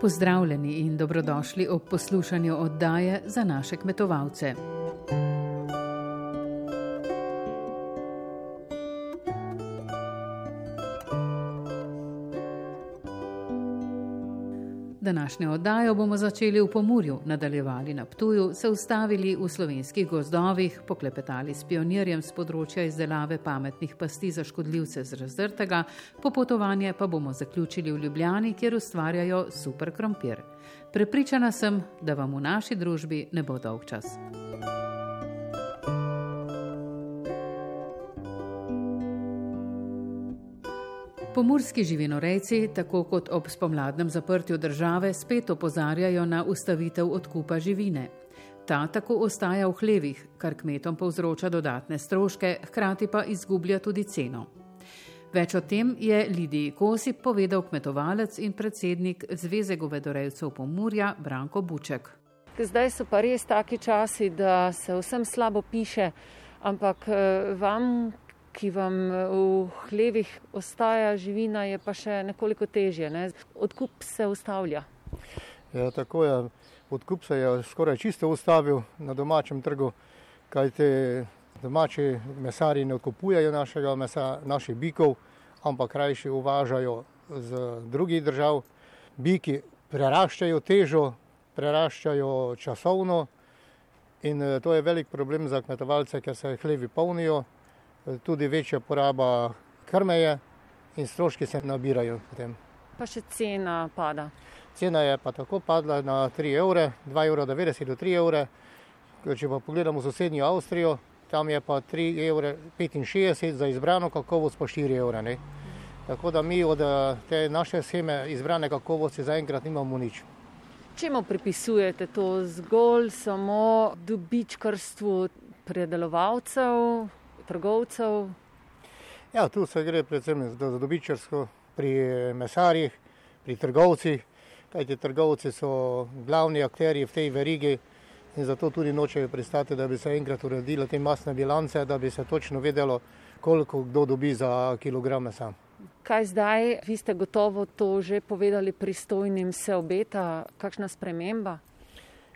Pozdravljeni in dobrodošli ob poslušanju oddaje za naše kmetovalce. Današnjo oddajo bomo začeli v Pomorju, nadaljevali na Ptuju, se ustavili v slovenskih gozdovih, poklepetali s pionirjem z področja izdelave pametnih pasti za škodljivce z razdrtega, popotovanje pa bomo zaključili v Ljubljani, kjer ustvarjajo super krompir. Prepričana sem, da vam v naši družbi ne bo dolg čas. Pomorski živinorejci, tako kot ob spomladnem zaprtju države, spet opozarjajo na ustavitev odkupa živine. Ta tako ostaja v hlevih, kar kmetom povzroča dodatne stroške, hkrati pa izgublja tudi ceno. Več o tem je Lidiji Kosip povedal kmetovalec in predsednik Zveze govedorejcev Pomorja Branko Buček. Zdaj so pa res taki časi, da se vsem slabo piše, ampak eh, vam, ki vam eh, v hlevih ostaja živina, je pa še nekoliko težje. Ne? Odkup se ustavlja. Ja, tako je. Odkup se je skoraj čisto ustavil na domačem trgu, kajte domači mesari ne odkupujejo našega mesa, naših bikov, ampak krajši uvažajo z drugih držav. Biki preraščajo težo, preraščajo časovno in eh, to je velik problem za kmetovalce, ker se hlevi polnijo tudi večja poraba krme je in stroški se nabirajo. Potem. Pa še cena pada. Cena je pa tako padla na 3 evre, 2,90 evra do 3 evre. Če pa pogledamo sosednjo Avstrijo, tam je pa 3,65 evra za izbrano kakovost, pa 4 evre. Ne? Tako da mi od te naše scheme izbrane kakovosti zaenkrat nimamo nič. Čemu pripisujete to zgolj samo dobičkarstvu predelovalcev, trgovcev? Ja, tu se gre predvsem za dobičarsko pri mesarjih, pri trgovcih, kajti trgovci so glavni akteri v tej verigi in zato tudi nočejo pristati, da bi se enkrat uredile te masne bilance, da bi se točno vedelo, koliko kdo dobi za kilogram mesa. Kaj zdaj, vi ste gotovo to že povedali pristojnim, se obeta kakšna sprememba?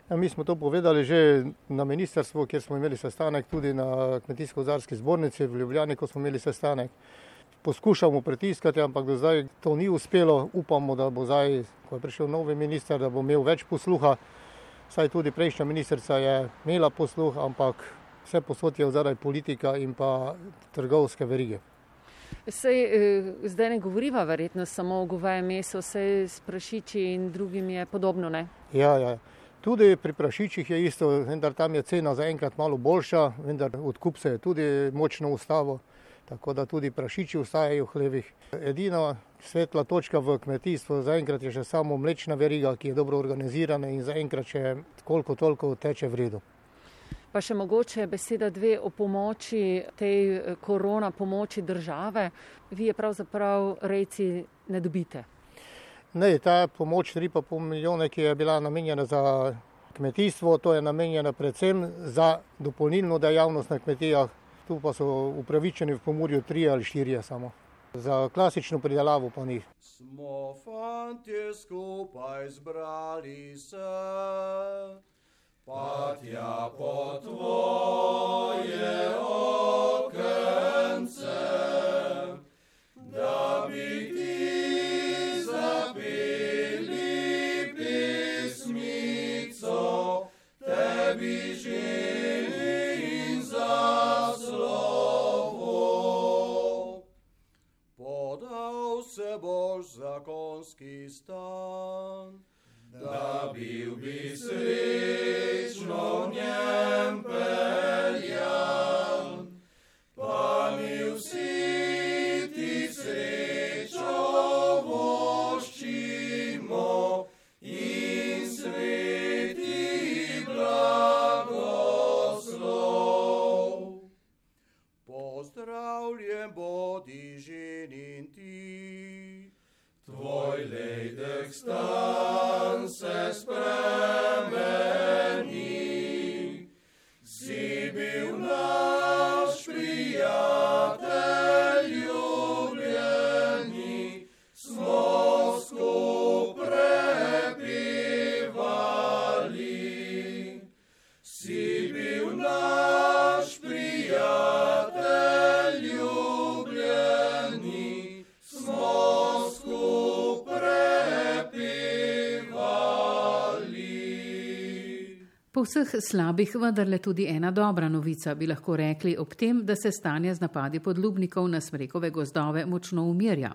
Ja, mi smo to povedali že na ministrstvu, kjer smo imeli sestanek, tudi na Kmetijsko-gozarski zbornici v Ljubljani, ko smo imeli sestanek. Poskušamo pritiskati, ampak do zdaj to ni uspelo. Upamo, da bo zdaj, ko je prišel novi minister, da bo imel več posluha. Saj tudi prejšnja ministrica je imela posluh, ampak vse posod je zadaj politika in pa trgovske verige. Sej, eh, zdaj ne govoriva verjetno samo o govejem mesu, vse s prašiči in drugim je podobno, ne? Ja, ja. Tudi pri prašičih je isto, vendar tam je cena zaenkrat malo boljša, vendar odkup se je tudi močno ustavil, tako da tudi prašiči ustajajo v hlevih. Edina svetla točka v kmetijstvu zaenkrat je še samo mlečna veriga, ki je dobro organizirana in zaenkrat še koliko toliko teče v redu. Pa še mogoče beseda dve o pomoči tej eh, korona pomoči države. Vi je pravzaprav rejci ne dobite. Ne, ta pomoč 3,5 milijona, ki je bila namenjena za kmetijstvo, to je namenjena predvsem za dopolnilno dejavnost na kmetijah. Tu pa so upravičeni v pomorju tri ali štiri samo. Za klasično pridelavo pa ni. Smo fanti skupaj zbrali se, pa tja po tvoje okence, da bi ti. Zakonski stan, da bil bi srečno v njem peljan, Leidextan ses premeni, sibiu nas priate, Po vseh slabih vendarle tudi ena dobra novica bi lahko rekli ob tem, da se stanje z napadi podlubnikov na smrekove gozdove močno umirja.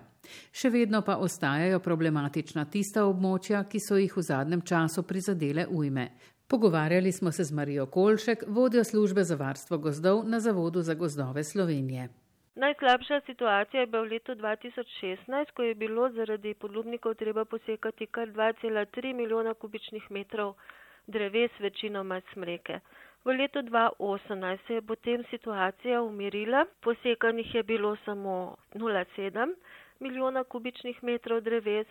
Še vedno pa ostajajo problematična tista območja, ki so jih v zadnjem času prizadele ujme. Pogovarjali smo se z Marijo Kolšek, vodjo službe za varstvo gozdov na Zavodu za gozdove Slovenije. Najslabša situacija je bila v letu 2016, ko je bilo zaradi podlubnikov treba posekati kar 2,3 milijona kubičnih metrov dreves, večinoma smreke. V letu 2018 se je potem situacija umirila, posekanih je bilo samo 0,7 milijona kubičnih metrov dreves,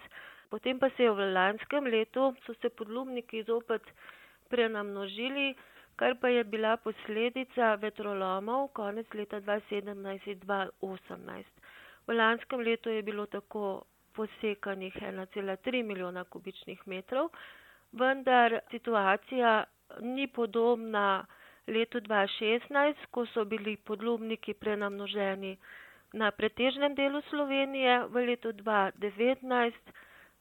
potem pa se je v lanskem letu so se podlubniki zopet prenamnožili, kar pa je bila posledica vetrolomov konec leta 2017 in 2018. V lanskem letu je bilo tako posekanih 1,3 milijona kubičnih metrov, vendar situacija ni podobna letu 2016, ko so bili podlubniki prenamnoženi na pretežnem delu Slovenije. V letu 2019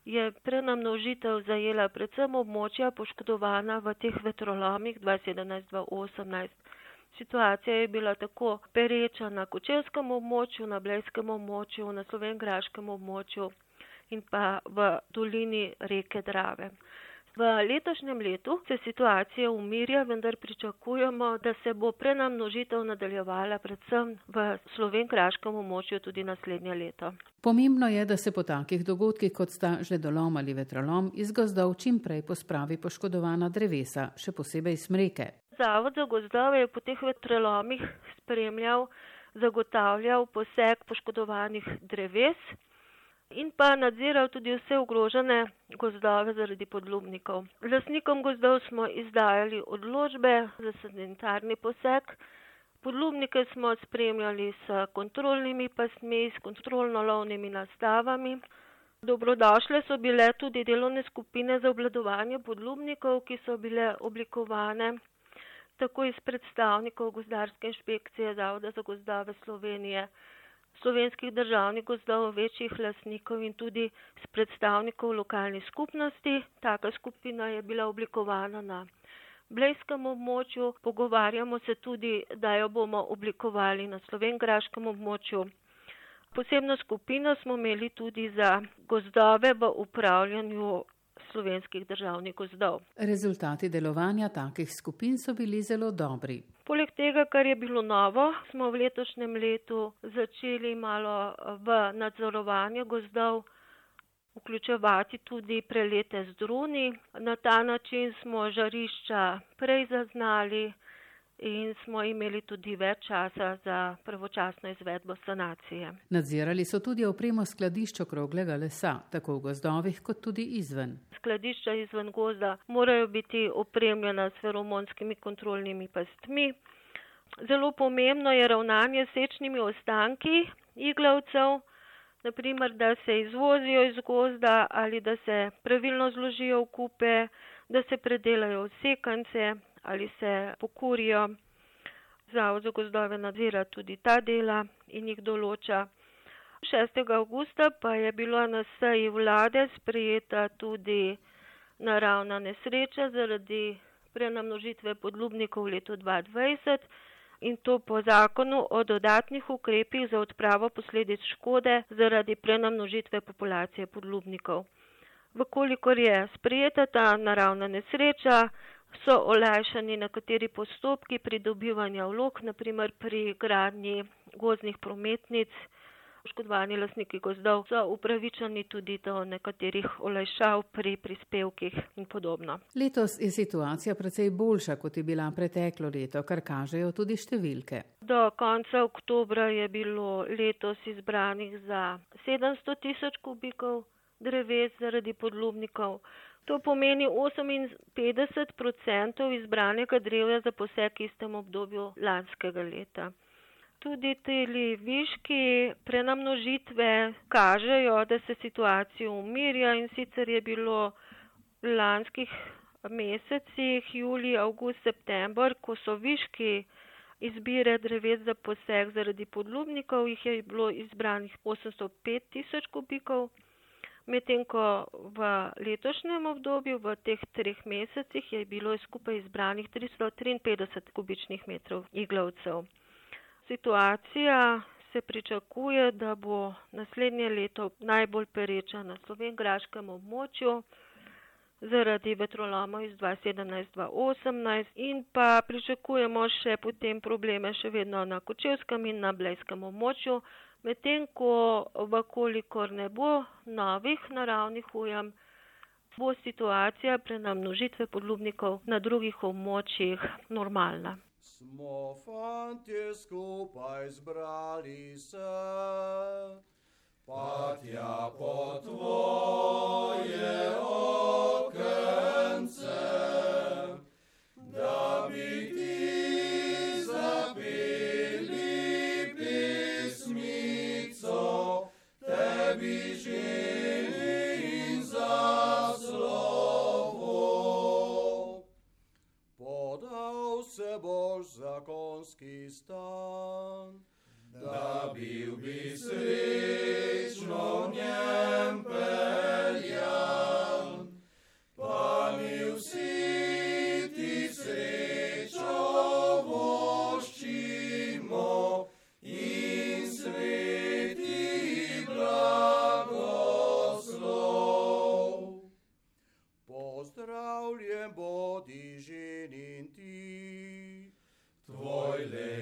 je prenamnožitev zajela predvsem območja poškodovana v teh vetrolomih 2017-2018. Situacija je bila tako pereča na kočevskem območju, na blejskem območju, na slovengraškem območju in pa v dolini reke Drave. V letošnjem letu se situacija umirja, vendar pričakujemo, da se bo prenamnožitev nadaljevala predvsem v slovenkraškem območju tudi naslednje leto. Pomembno je, da se po takih dogodkih, kot sta žledolom ali vetrolom, iz gozdov čim prej pospravi poškodovana drevesa, še posebej smreke. Zavod za gozdove je po teh vetrolomih spremljal, zagotavljal poseg poškodovanih dreves in pa nadziral tudi vse ogrožene gozdove zaradi podlubnikov. Lasnikom gozdov smo izdajali odločbe za sanitarni poseg. Podlubnike smo spremljali s kontrolnimi pasmi, s kontrolno-lovnimi nastavami. Dobrodošle so bile tudi delovne skupine za obladovanje podlubnikov, ki so bile oblikovane tako iz predstavnikov gozdarske inšpekcije Zavoda za gozdove Slovenije, slovenskih državnih gozdov, večjih lasnikov in tudi s predstavnikov lokalnih skupnosti. Taka skupina je bila oblikovana na blejskem območju. Pogovarjamo se tudi, da jo bomo oblikovali na slovengraškem območju. Posebno skupino smo imeli tudi za gozdove v upravljanju slovenskih državnih gozdov. Rezultati delovanja takih skupin so bili zelo dobri. Poleg tega, kar je bilo novo, smo v letošnjem letu začeli malo v nadzorovanje gozdov vključevati tudi prelete z druni. Na ta način smo žarišča prej zaznali, in smo imeli tudi več časa za pravočasno izvedbo sanacije. Nadzirali so tudi opremo skladišča okroglega lesa, tako v gozdovih kot tudi izven. Skladišča izven gozda morajo biti opremljena s feromonskimi kontrolnimi pastmi. Zelo pomembno je ravnanje s sečnimi ostanki iglavcev, naprimer, da se izvozijo iz gozda ali da se pravilno zložijo v kupe, da se predelajo sekance, ali se pokurijo. Zavod za gozdove nadzira tudi ta dela in jih določa. 6. augusta pa je bilo na seji vlade sprejeta tudi naravna nesreča zaradi prenamnožitve podlubnikov v letu 2020 in to po zakonu o dodatnih ukrepih za odpravo posledic škode zaradi prenamnožitve populacije podlubnikov. Vkolikor je sprejeta ta naravna nesreča, so olajšani nekateri postopki pridobivanja vlog, naprimer pri gradnji gozdnih prometnic. Poškodovani lasniki gozdov so upravičeni tudi do nekaterih olajšav pri prispevkih in podobno. Letos je situacija precej boljša, kot je bila preteklo leto, kar kažejo tudi številke. Do konca oktobra je bilo letos izbranih za 700 tisoč kubikov dreves zaradi podlubnikov. To pomeni 58% izbranega drevja za poseg v istem obdobju lanskega leta. Tudi te viški prenamnožitve kažejo, da se situacija umirja in sicer je bilo v lanskih mesecih, julij, august, september, ko so viški izbire dreves za poseg zaradi podlubnikov, jih je bilo izbranih 805 tisoč kubikov medtem ko v letošnjem obdobju, v teh treh mesecih, je bilo skupaj izbranih 353 kubičnih metrov iglavcev. Situacija se pričakuje, da bo naslednje leto najbolj pereča na slovengraškem območju zaradi vetrolomov iz 2017-2018 in pa pričakujemo še potem probleme še vedno na Kočevskem in na Blejskem območju, medtem ko vkolikor ne bo novih naravnih ujem, bo situacija pre namnožitve podlubnikov na drugih območjih normalna. Smo fantje skupaj zbrali se, pa tja po tvoje okence, da bi ti boš zakonski stan, da bil bi srečno v njem peljan,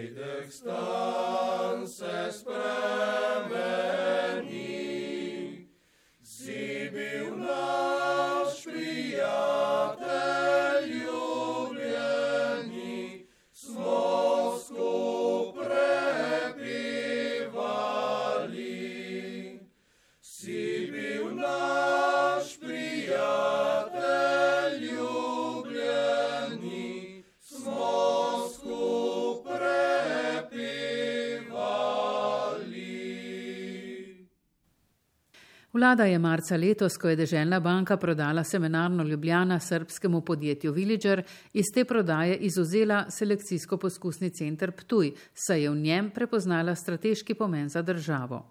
Id extans Vlada je marca letos, ko je Deželna banka prodala seminarno Ljubljana srpskemu podjetju Villager, iz te prodaje izuzela selekcijsko-poskusni center Ptuj, saj je v njem prepoznala strateški pomen za državo.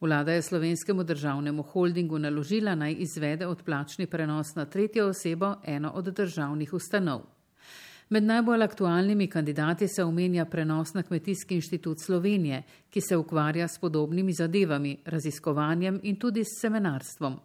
Vlada je slovenskemu državnemu holdingu naložila naj izvede odplačni prenos na tretjo osebo eno od državnih ustanov. Med najbolj aktualnimi kandidati se omenja prenos na Kmetijski inštitut Slovenije, ki se ukvarja s podobnimi zadevami, raziskovanjem in tudi s seminarstvom.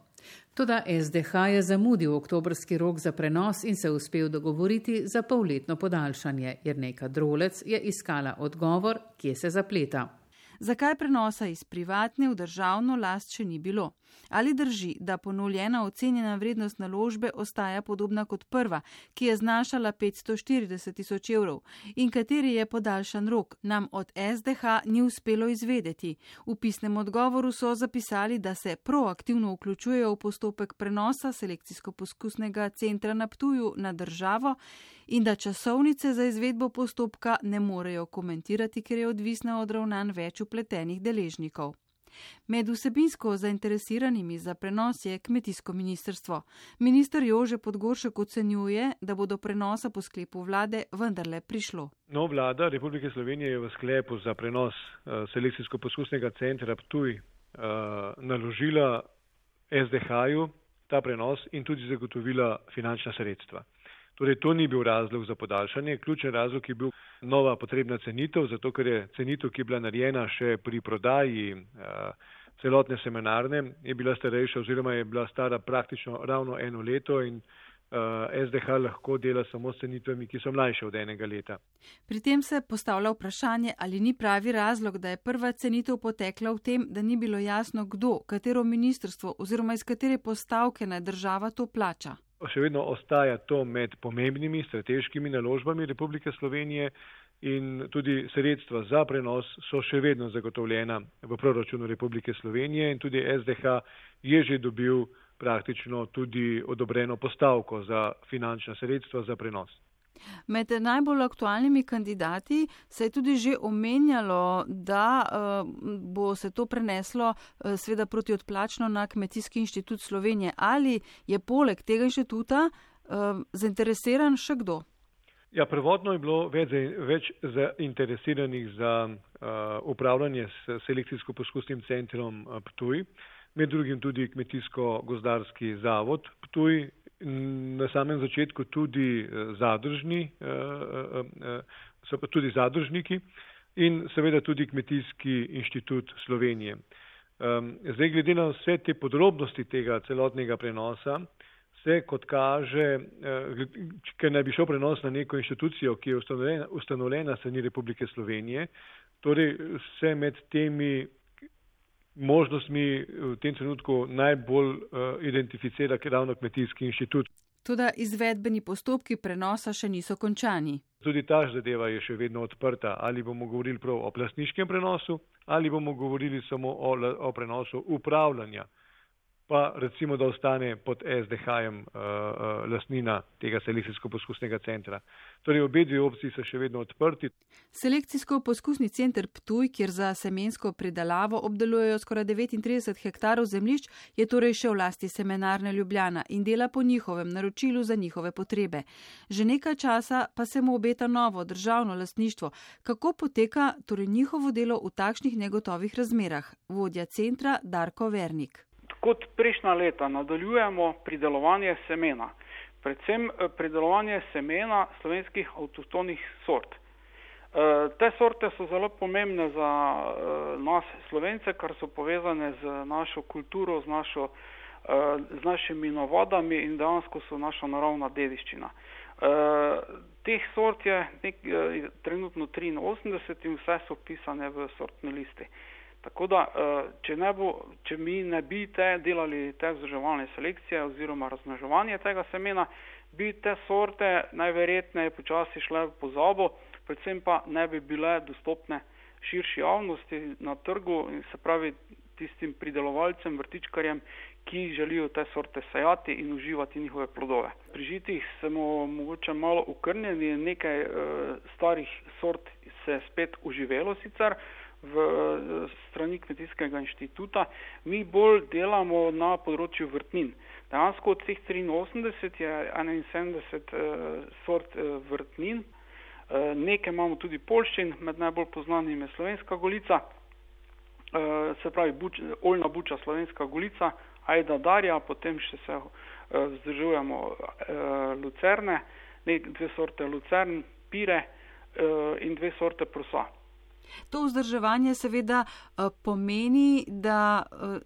Toda SDH je zamudil oktobrski rok za prenos in se uspel dogovoriti za polletno podaljšanje, jer neka drolec je iskala odgovor, kje se zapleta. Zakaj prenosa iz privatne v državno last še ni bilo? Ali drži, da ponovljena ocenjena vrednost naložbe ostaja podobna kot prva, ki je znašala 540 tisoč evrov in kateri je podaljšan rok, nam od SDH ni uspelo izvedeti. V pisnem odgovoru so zapisali, da se proaktivno vključujejo v postopek prenosa selekcijsko-poskusnega centra na Ptuju na državo in da časovnice za izvedbo postopka ne morejo komentirati, ker je odvisna od ravnanj več upletenih deležnikov. Med vsebinsko zainteresiranimi za prenos je kmetijsko ministrstvo. Ministr Jože Podgoršek ocenjuje, da bo do prenosa po sklepu vlade vendarle prišlo. No, vlada Republike Slovenije je v sklepu za prenos uh, selekcijsko-poskusnega centra Ptuj uh, naložila SDH-ju ta prenos in tudi zagotovila finančna sredstva. Torej, to ni bil razlog za podaljšanje. Ključen razlog je bil nova potrebna cenitev, zato ker je cenitev, ki je bila narejena še pri prodaji uh, celotne seminarne, je bila starejša oziroma je bila stara praktično ravno eno leto in uh, SDH lahko dela samo s cenitvami, ki so mlajše od enega leta. Pri tem se postavlja vprašanje, ali ni pravi razlog, da je prva cenitev potekla v tem, da ni bilo jasno, kdo, katero ministrstvo oziroma iz katere postavke naj država to plača. Še vedno ostaja to med pomembnimi strateškimi naložbami Republike Slovenije in tudi sredstva za prenos so še vedno zagotovljena v proračunu Republike Slovenije in tudi SDH je že dobil praktično tudi odobreno postavko za finančna sredstva za prenos. Med najbolj aktualnimi kandidati se je tudi že omenjalo, da uh, bo se to preneslo uh, sveda proti odplačno na Kmetijski inštitut Slovenije. Ali je poleg tega inštituta uh, zainteresiran še kdo? Ja, prvotno je bilo več, več zainteresiranih za uh, upravljanje s selekcijsko-poskusnim centrom Ptuj. med drugim tudi Kmetijsko-gozdarski zavod Ptuj, na samem začetku tudi zadržni, so pa tudi zadržniki in seveda tudi Kmetijski inštitut Slovenije. Zdaj, glede na vse te podrobnosti tega celotnega prenosa, se kot kaže, ker naj bi šel prenos na neko inštitucijo, ki je ustanovljena, ustanovljena strani Republike Slovenije, torej se med temi možnostmi v tem trenutku najbolj identificira ravno kmetijski inštitut. Tudi izvedbeni postopki prenosa še niso končani. Tudi ta zadeva je še vedno odprta. Ali bomo govorili prav o plasniškem prenosu, ali bomo govorili samo o, o prenosu upravljanja pa recimo, da ostane pod SDH-jem uh, uh, lasnina tega selekcijsko-poskusnega centra. Torej, obe dve opciji so še vedno odprti. Selekcijsko-poskusni center Ptuj, kjer za semensko pridelavo obdelujejo skoraj 39 hektarov zemljišč, je torej še v lasti semenarne Ljubljana in dela po njihovem naročilu za njihove potrebe. Že nekaj časa pa se mu obeta novo državno lasništvo. Kako poteka torej njihovo delo v takšnih negotovih razmerah? Vodja centra Darko Vernik kot prejšnja leta nadaljujemo pridelovanje semena, predvsem eh, pridelovanje semena slovenskih avtohtonih sort. Eh, te sorte so zelo pomembne za eh, nas slovence, kar so povezane z našo kulturo, z, našo, z našimi navadami in dejansko so naša naravna dediščina. Teh sort je nek, trenutno 83 in vse so pisane v sortni listi. Tako da, eh, če, bo, če mi ne bi te delali te vzdrževalne selekcije oziroma razmnoževanje tega semena, bi te sorte najverjetneje počasi šle v pozabo, predvsem pa ne bi bile dostopne širši javnosti na trgu se pravi tistim pridelovalcem, vrtičkarjem, ki želijo te sorte sajati in uživati njihove plodove. Pri žitih smo mogoče malo ukrnjeni, nekaj e, starih sort se je spet uživelo sicer, v strani kmetijskega inštituta, mi bolj delamo na področju vrtnin. Dejansko od teh 83 je 71 uh, sort uh, vrtnin, uh, nekaj imamo tudi polščin, med najbolj znanimi je slovenska golica, se pravi buč, oljna buča slovenska golica, ajda darja, potem še se vzdržujemo lucerne, ne, dve sorte lucern, pire in dve sorte prosa. To vzdrževanje seveda eh, pomeni, da eh,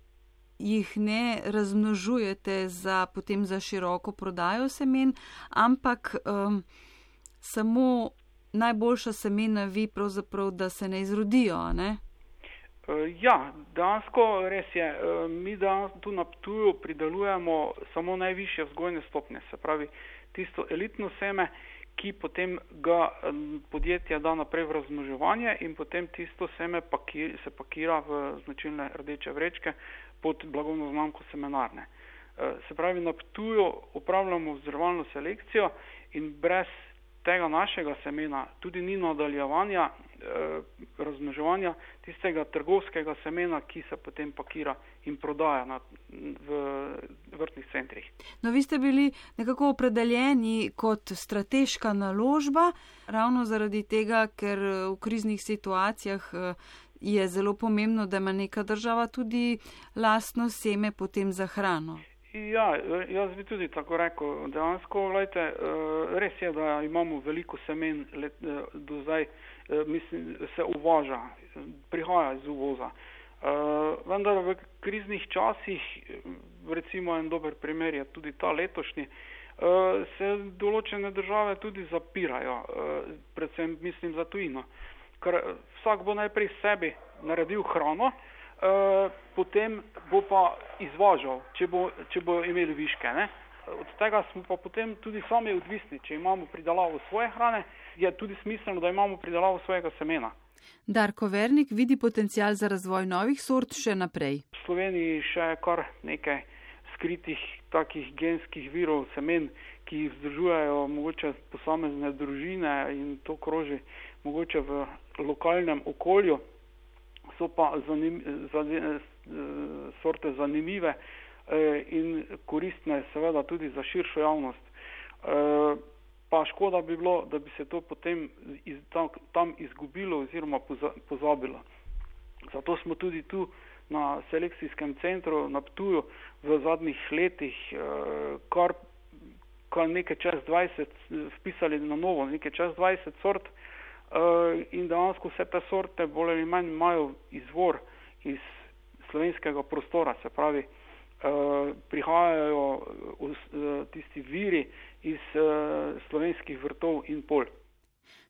jih ne razmnožujete za, potem za široko prodajo semen, ampak um, samo najboljša semena vi pravzaprav, da se ne izrodijo. Ne? Ja, dansko res je. Mi da tu na Ptuju pridelujemo samo najviše vzgojne stopnje, se pravi tisto elitno seme, ki potem ga podjetja da naprej v razmnoževanje in potem tisto seme pakir, se pakira v značilne rdeče vrečke pod blagovno znamko semenarne. E, se pravi, na Ptuju upravljamo vzdrževalno selekcijo in brez tega našega semena tudi ni nadaljevanja eh, razmnoževanja tistega trgovskega semena, ki se potem pakira in prodaja na, v vrtnih centrih. No, vi ste bili nekako opredeljeni kot strateška naložba, ravno zaradi tega, ker v kriznih situacijah eh, je zelo pomembno, da ima neka država tudi lastno seme potem za hrano. Ja, jaz bi tudi tako rekel. Dejansko, eh, res je, da imamo veliko semen let, eh, do zdaj, eh, mislim, se uvaža, prihaja iz uvoza. Vendar v kriznih časih, recimo en dober primer je tudi ta letošnji, se določene države tudi zapirajo, predvsem mislim za tujino. Ker vsak bo najprej sebi naredil hrano, Eh, potem bo pa izvažal, če bo, če bo imeli viške. Ne? Od tega smo pa potem tudi sami odvisni. Če imamo pridelavo svoje hrane, je tudi smiselno, da imamo pridelavo svojega semena. Darko Vernik vidi potencial za razvoj novih sort še naprej. V Sloveniji še kar nekaj skritih takih genskih virov semen, ki jih vzdržujejo mogoče posamezne družine in to kroži mogoče v lokalnem okolju so pa zanim, zanim, sorte zanimive eh, in koristne seveda tudi za širšo javnost. Eh, pa škoda bi bilo, da bi se to potem tam izgubilo oziroma pozabilo. Zato smo tudi tu na selekcijskem centru na Ptuju v zadnjih letih kar, kar nekaj čez 20 vpisali na novo, nekaj čez 20 sort in dejansko vse te sorte bolj ali manj imajo izvor iz slovenskega prostora, se pravi, prihajajo tisti viri iz slovenskih vrtov in pol.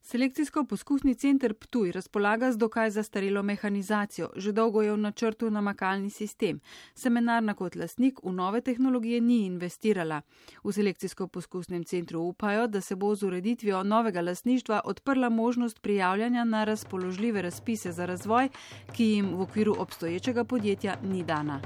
Selekcijsko-poskusni center Ptuj razpolaga z dokaj zastarelo mehanizacijo, že dolgo je v načrtu namakalni sistem. Semenarna kot lasnik v nove tehnologije ni investirala. V selekcijsko-poskusnem centru upajo, da se bo z ureditvijo novega lasništva odprla možnost prijavljanja na razpoložljive razpise za razvoj, ki jim v okviru obstoječega podjetja ni dana.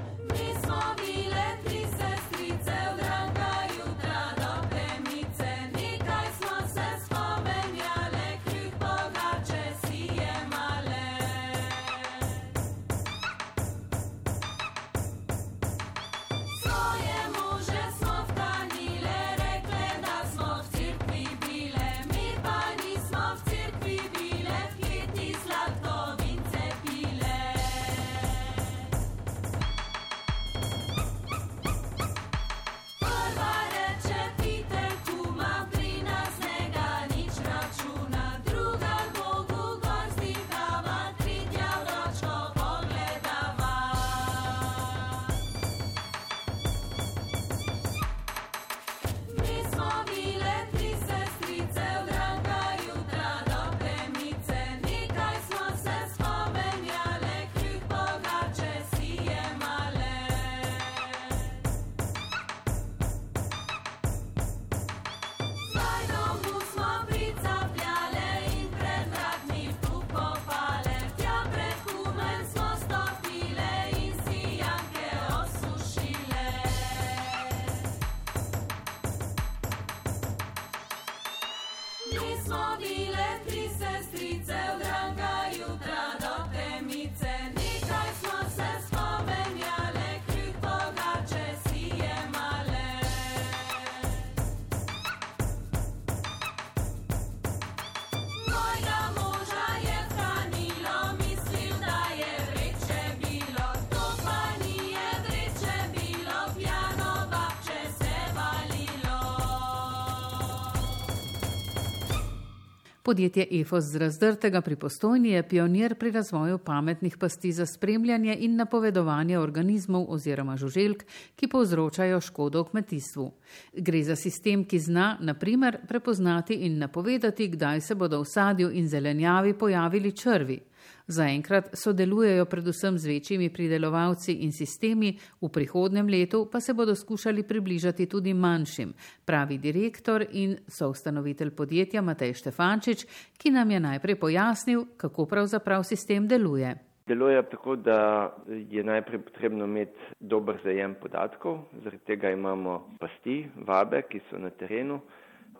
Podjetje EFOS z razdrtega pri postojni je pionir pri razvoju pametnih pasti za spremljanje in napovedovanje organizmov oziroma žuželk, ki povzročajo škodo v kmetijstvu. Gre za sistem, ki zna, na primer, prepoznati in napovedati, kdaj se bodo v sadju in zelenjavi pojavili črvi. Zaenkrat sodelujejo predvsem z večjimi pridelovalci in sistemi, v prihodnem letu pa se bodo skušali približati tudi manjšim, pravi direktor in soustanovitelj podjetja Matej Štefančič, ki nam je najprej pojasnil, kako pravzaprav sistem deluje. Deluje tako, da je najprej potrebno imeti dober zajem podatkov, zaradi tega imamo pasti, vabe, ki so na terenu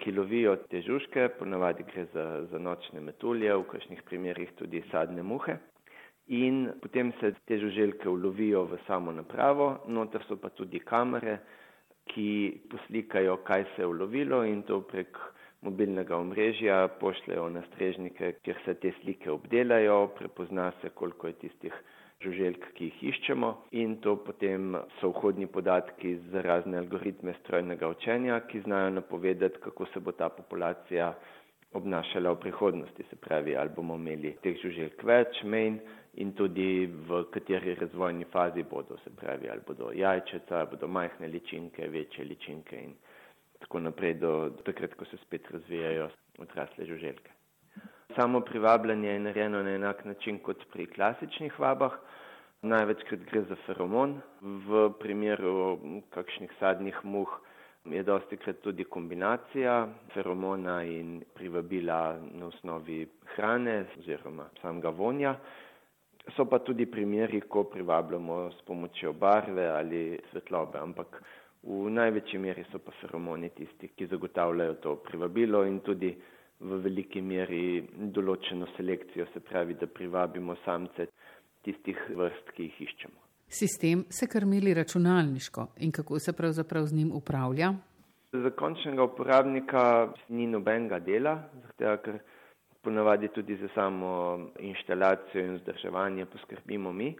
ki lovijo te žužke, ponavadi gre za, za nočne metulje, v kakšnih primerjih tudi sadne muhe. In potem se te žuželke ulovijo v samo napravo, noter so pa tudi kamere, ki poslikajo, kaj se je ulovilo in to prek mobilnega omrežja pošljajo na strežnike, kjer se te slike obdelajo, prepozna se, koliko je tistih žuželjk, ki jih iščemo in to potem so vhodni podatki za razne algoritme strojnega učenja, ki znajo napovedati, kako se bo ta populacija obnašala v prihodnosti, se pravi, ali bomo imeli teh žuželjk več, manj in tudi v kateri razvojni fazi bodo, se pravi, ali bodo jajčeca, ali bodo majhne ličinke, večje ličinke in tako naprej do, do takrat, ko se spet razvijajo odrasle žuželjke. Samo privabljanje je narejeno na enak način kot pri klasičnih vabah. Največkrat gre za feromon. V primeru kakšnih sadnih muh je dosti krat tudi kombinacija feromona in privabila na osnovi hrane oziroma samega vonja. So pa tudi primeri, ko privabljamo s pomočjo barve ali svetlobe, ampak v največji meri so pa feromoni tisti, ki zagotavljajo to privabilo in tudi v veliki meri določeno selekcijo, se pravi, da privabimo samce tistih vrst, ki jih iščemo. Sistem se krmili računalniško in kako se pravzaprav z njim upravlja? Za končnega uporabnika ni nobenega dela, zato ker ponavadi tudi za samo inštalacijo in vzdrževanje poskrbimo mi.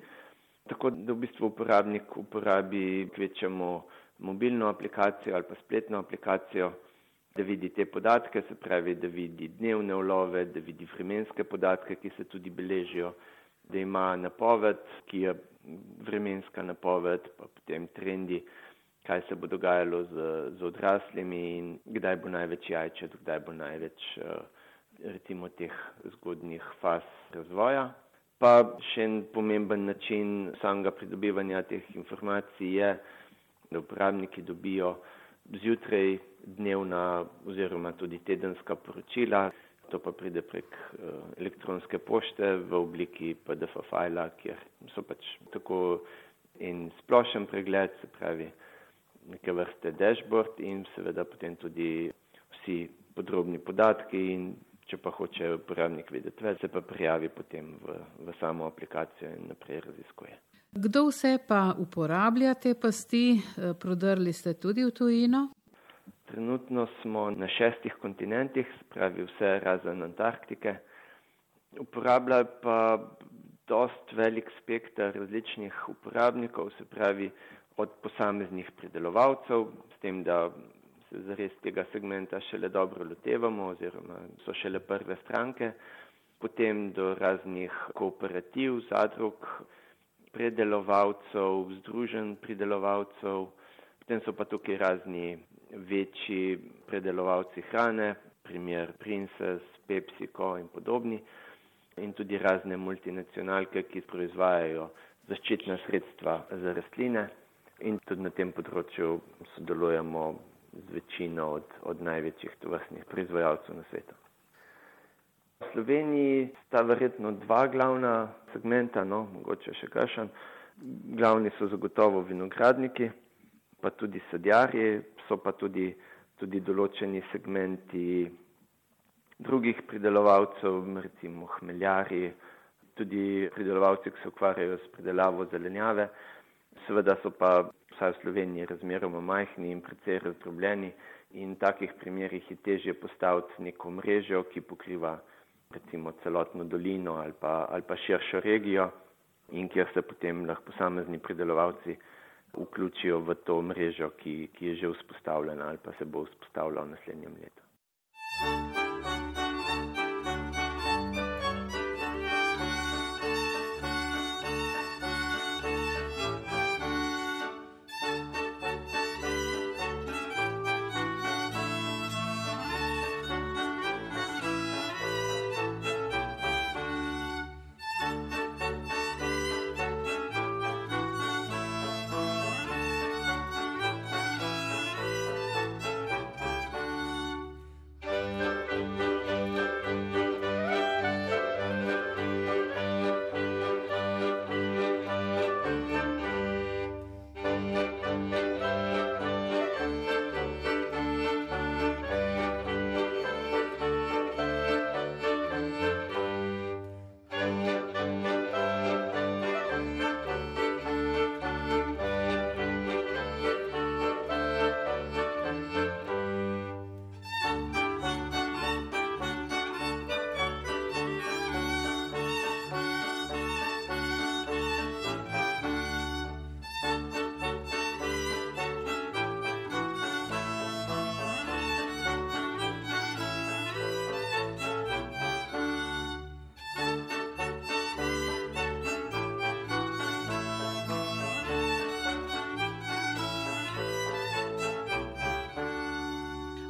Tako da v bistvu uporabnik uporabi kvečemo mobilno aplikacijo ali pa spletno aplikacijo, da vidi te podatke, se pravi, da vidi dnevne ulove, da vidi vremenske podatke, ki se tudi beležijo, da ima napoved, ki je vremenska napoved, pa potem trendi, kaj se bo dogajalo z, z odraslimi in kdaj bo največ jajčet, kdaj bo največ eh, recimo teh zgodnjih faz razvoja. Pa še en pomemben način samega pridobivanja teh informacij je, da uporabniki dobijo zjutraj dnevna oziroma tudi tedenska poročila, to pa pride prek eh, elektronske pošte v obliki PDF fajla, kjer so pač tako in splošen pregled, se pravi neke vrste dashboard in seveda potem tudi vsi podrobni podatki in če pa hoče uporabnik vedeti več, se pa prijavi potem v, v samo aplikacijo in naprej raziskuje. Kdo vse pa uporablja te pasti? Eh, prodrli ste tudi v tujino? Trenutno smo na šestih kontinentih, spravi vse razen Antarktike. Uporablja pa dost velik spektr različnih uporabnikov, se pravi od posameznih pridelovalcev, s tem, da se zares tega segmenta šele dobro lotevamo oziroma so šele prve stranke, potem do raznih kooperativ, zadrug, predelovalcev, združen pridelovalcev, potem so pa tukaj razni večji predelovalci hrane, primer Princess, PepsiCo in podobni, in tudi razne multinacionalke, ki proizvajajo zaščitna sredstva za rastline in tudi na tem področju sodelujemo z večino od, od največjih tovrstnih proizvajalcev na svetu. V Sloveniji sta verjetno dva glavna segmenta, no, mogoče še kakšen. Glavni so zagotovo vinogradniki, pa tudi sadjarji, so pa tudi, tudi določeni segmenti drugih pridelovalcev, recimo hmeljarji, tudi pridelovalci, ki se ukvarjajo s pridelavo zelenjave. Seveda so pa vsaj v Sloveniji razmeroma majhni in precej razdrobljeni in v takih primerjih je težje postaviti neko mrežo, ki pokriva recimo celotno dolino ali pa, ali pa širšo regijo in kjer se potem lahko posamezni pridelovalci vključijo v to mrežo, ki, ki je že vzpostavljena ali pa se bo vzpostavljala v naslednjem letu.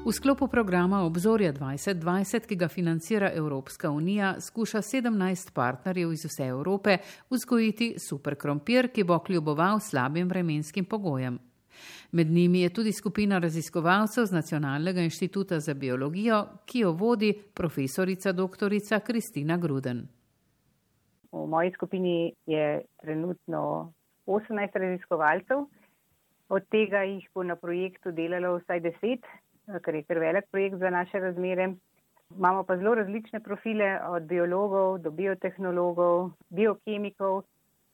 V sklopu programa Obzorja 2020, ki ga financira Evropska unija, skuša 17 partnerjev iz vse Evrope vzgojiti superkrompir, ki bo kljuboval slabim vremenskim pogojem. Med njimi je tudi skupina raziskovalcev z Nacionalnega inštituta za biologijo, ki jo vodi profesorica dr. Kristina Gruden. V moji skupini je trenutno 18 raziskovalcev, od tega jih bo na projektu delalo vsaj 10 kar je kar velik projekt za naše razmere. Imamo pa zelo različne profile, od biologov do biotehnologov, biokemikov,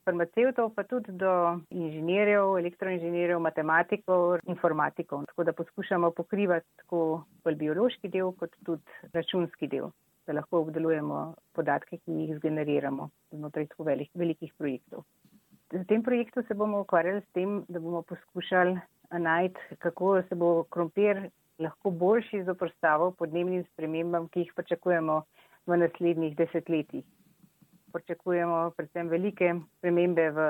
farmacevtov, pa tudi do inženirjev, elektroinženirjev, matematikov, informatikov. Tako da poskušamo pokrivati tako bolj biološki del, kot tudi računski del, da lahko obdelujemo podatke, ki jih zgeneriramo znotraj tako velik, velikih projektov. V tem projektu se bomo ukvarjali s tem, da bomo poskušali najti, kako se bo krompir lahko boljši zoprstavil podnebnim spremembam, ki jih pričakujemo v naslednjih desetletjih. Pričakujemo predvsem velike spremembe v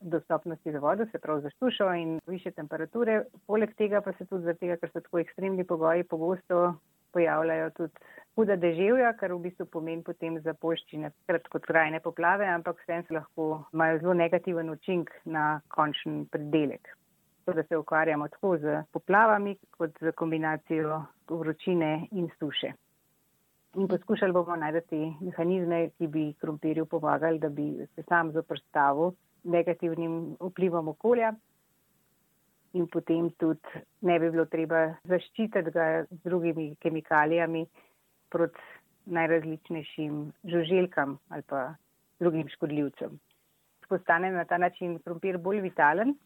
dostopnosti za vodo, se pravi za sušo in više temperature. Poleg tega pa se tudi tega, ker so tako ekstremni pogoji, pogosto pojavljajo tudi huda deževja, kar v bistvu pomeni potem za poščine kratkotrajne poplave, ampak vsem se lahko imajo zelo negativen učink na končni predelek. To, da se ukvarjamo tako z poplavami, kot z kombinacijo vročine in suše. In poskušali bomo najti mehanizme, ki bi krompirju pomagali, da bi se sam zoprstavil negativnim vplivom okolja in potem tudi ne bi bilo treba zaščititi ga z drugimi kemikalijami proti najrazličnejšim žuželkam ali pa drugim škodljivcem. Postane na ta način krompir bolj vitalen,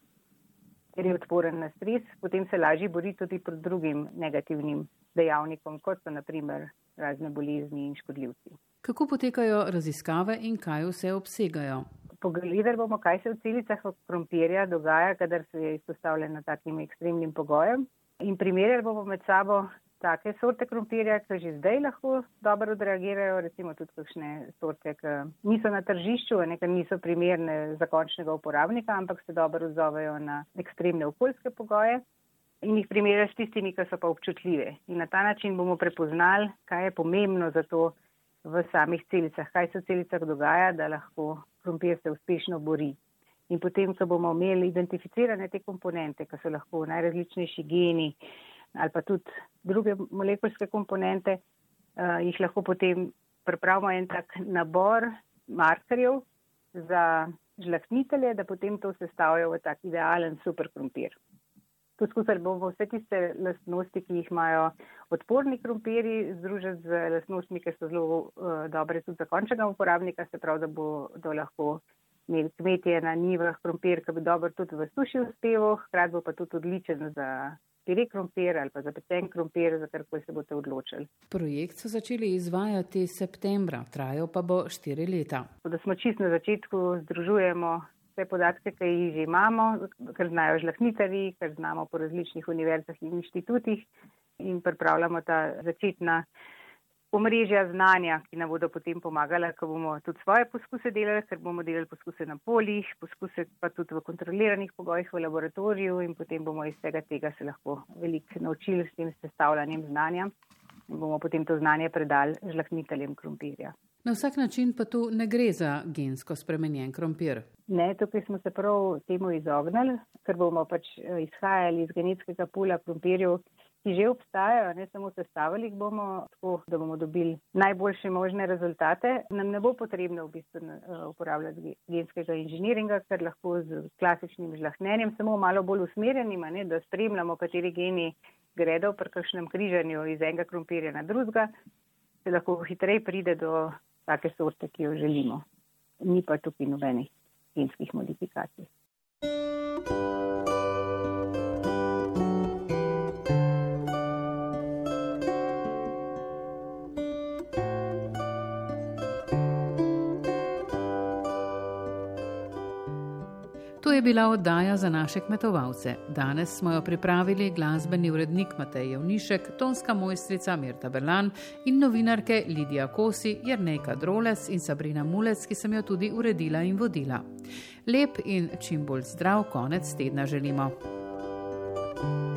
ker je odporen na stres, potem se lažje bori tudi proti drugim negativnim dejavnikom, kot so naprimer razne bolezni in škodljivci. Kako potekajo raziskave in kaj vse obsegajo? pogledali bomo, kaj se v celicah krompirja dogaja, kadar se je izpostavljena takim ekstremnim pogojem. In primerjali bomo med sabo take sorte krompirja, ki že zdaj lahko dobro odreagirajo, recimo tudi kakšne sorte, ki niso na tržišču, nekaj niso primerne za končnega uporabnika, ampak se dobro odzovejo na ekstremne okoljske pogoje. In jih primerjali s tistimi, ki so pa občutljive. In na ta način bomo prepoznali, kaj je pomembno za to v samih celicah, kaj se v celicah dogaja, da lahko krompir se uspešno bori. In potem, ko bomo imeli identificirane te komponente, ki so lahko najrazličnejši geni ali pa tudi druge molekulske komponente, uh, jih lahko potem pripravimo en tak nabor markerjev za žlahtnitelje, da potem to sestavljajo v tak idealen superkrompir. Poskusili bomo vse tiste lastnosti, ki jih imajo odporni krompiri, združiti z lastnostmi, ki so zelo uh, dobre tudi za končnega uporabnika, se pravi, da bodo lahko imeli kmetje na njivah krompir, ki bi dobro tudi v suši uspeval, hkrati bo pa tudi odličen za pire krompir ali pa za pecen krompir, za kar se boste odločili. Projekt so začeli izvajati septembra, trajal pa bo štiri leta. Da smo čist na začetku, združujemo vse podatke, ki jih že imamo, ker znajo žlahnitari, ker znamo po različnih univerzah in inštitutih in pripravljamo ta začetna omrežja znanja, ki nam bodo potem pomagala, ko bomo tudi svoje poskuse delali, ker bomo delali poskuse na poljih, poskuse pa tudi v kontroliranih pogojih v laboratoriju in potem bomo iz vsega tega se lahko veliko naučili s tem sestavljanjem znanja in bomo potem to znanje predali žlahniteljem krompirja. Na vsak način pa tu ne gre za gensko spremenjen krompir. Ne, tukaj smo se prav temu izognili, ker bomo pač eh, izhajali iz genetskega pula krompirjev, ki že obstajajo, ne samo sestavili jih bomo tako, da bomo dobili najboljše možne rezultate. Nam ne bo potrebno v bistvu eh, uporabljati genskega inženiringa, ker lahko z klasičnim žlahnenjem, samo malo bolj usmerjenim, ne, da spremljamo, kateri geni gredo pri kakšnem križanju iz enega krompirja na drugega, se lahko hitreje pride do take sorte, ki jo želimo. Ni pa tukaj nobenih genskih modifikacij. To je bila oddaja za naše kmetovalce. Danes smo jo pripravili glasbeni urednik Matej Jevnišek, tonska mojstrica Mirta Berlan in novinarke Lidija Kosi, Jrnejka Droles in Sabrina Mulec, ki sem jo tudi uredila in vodila. Lep in čim bolj zdrav konec tedna želimo. thank you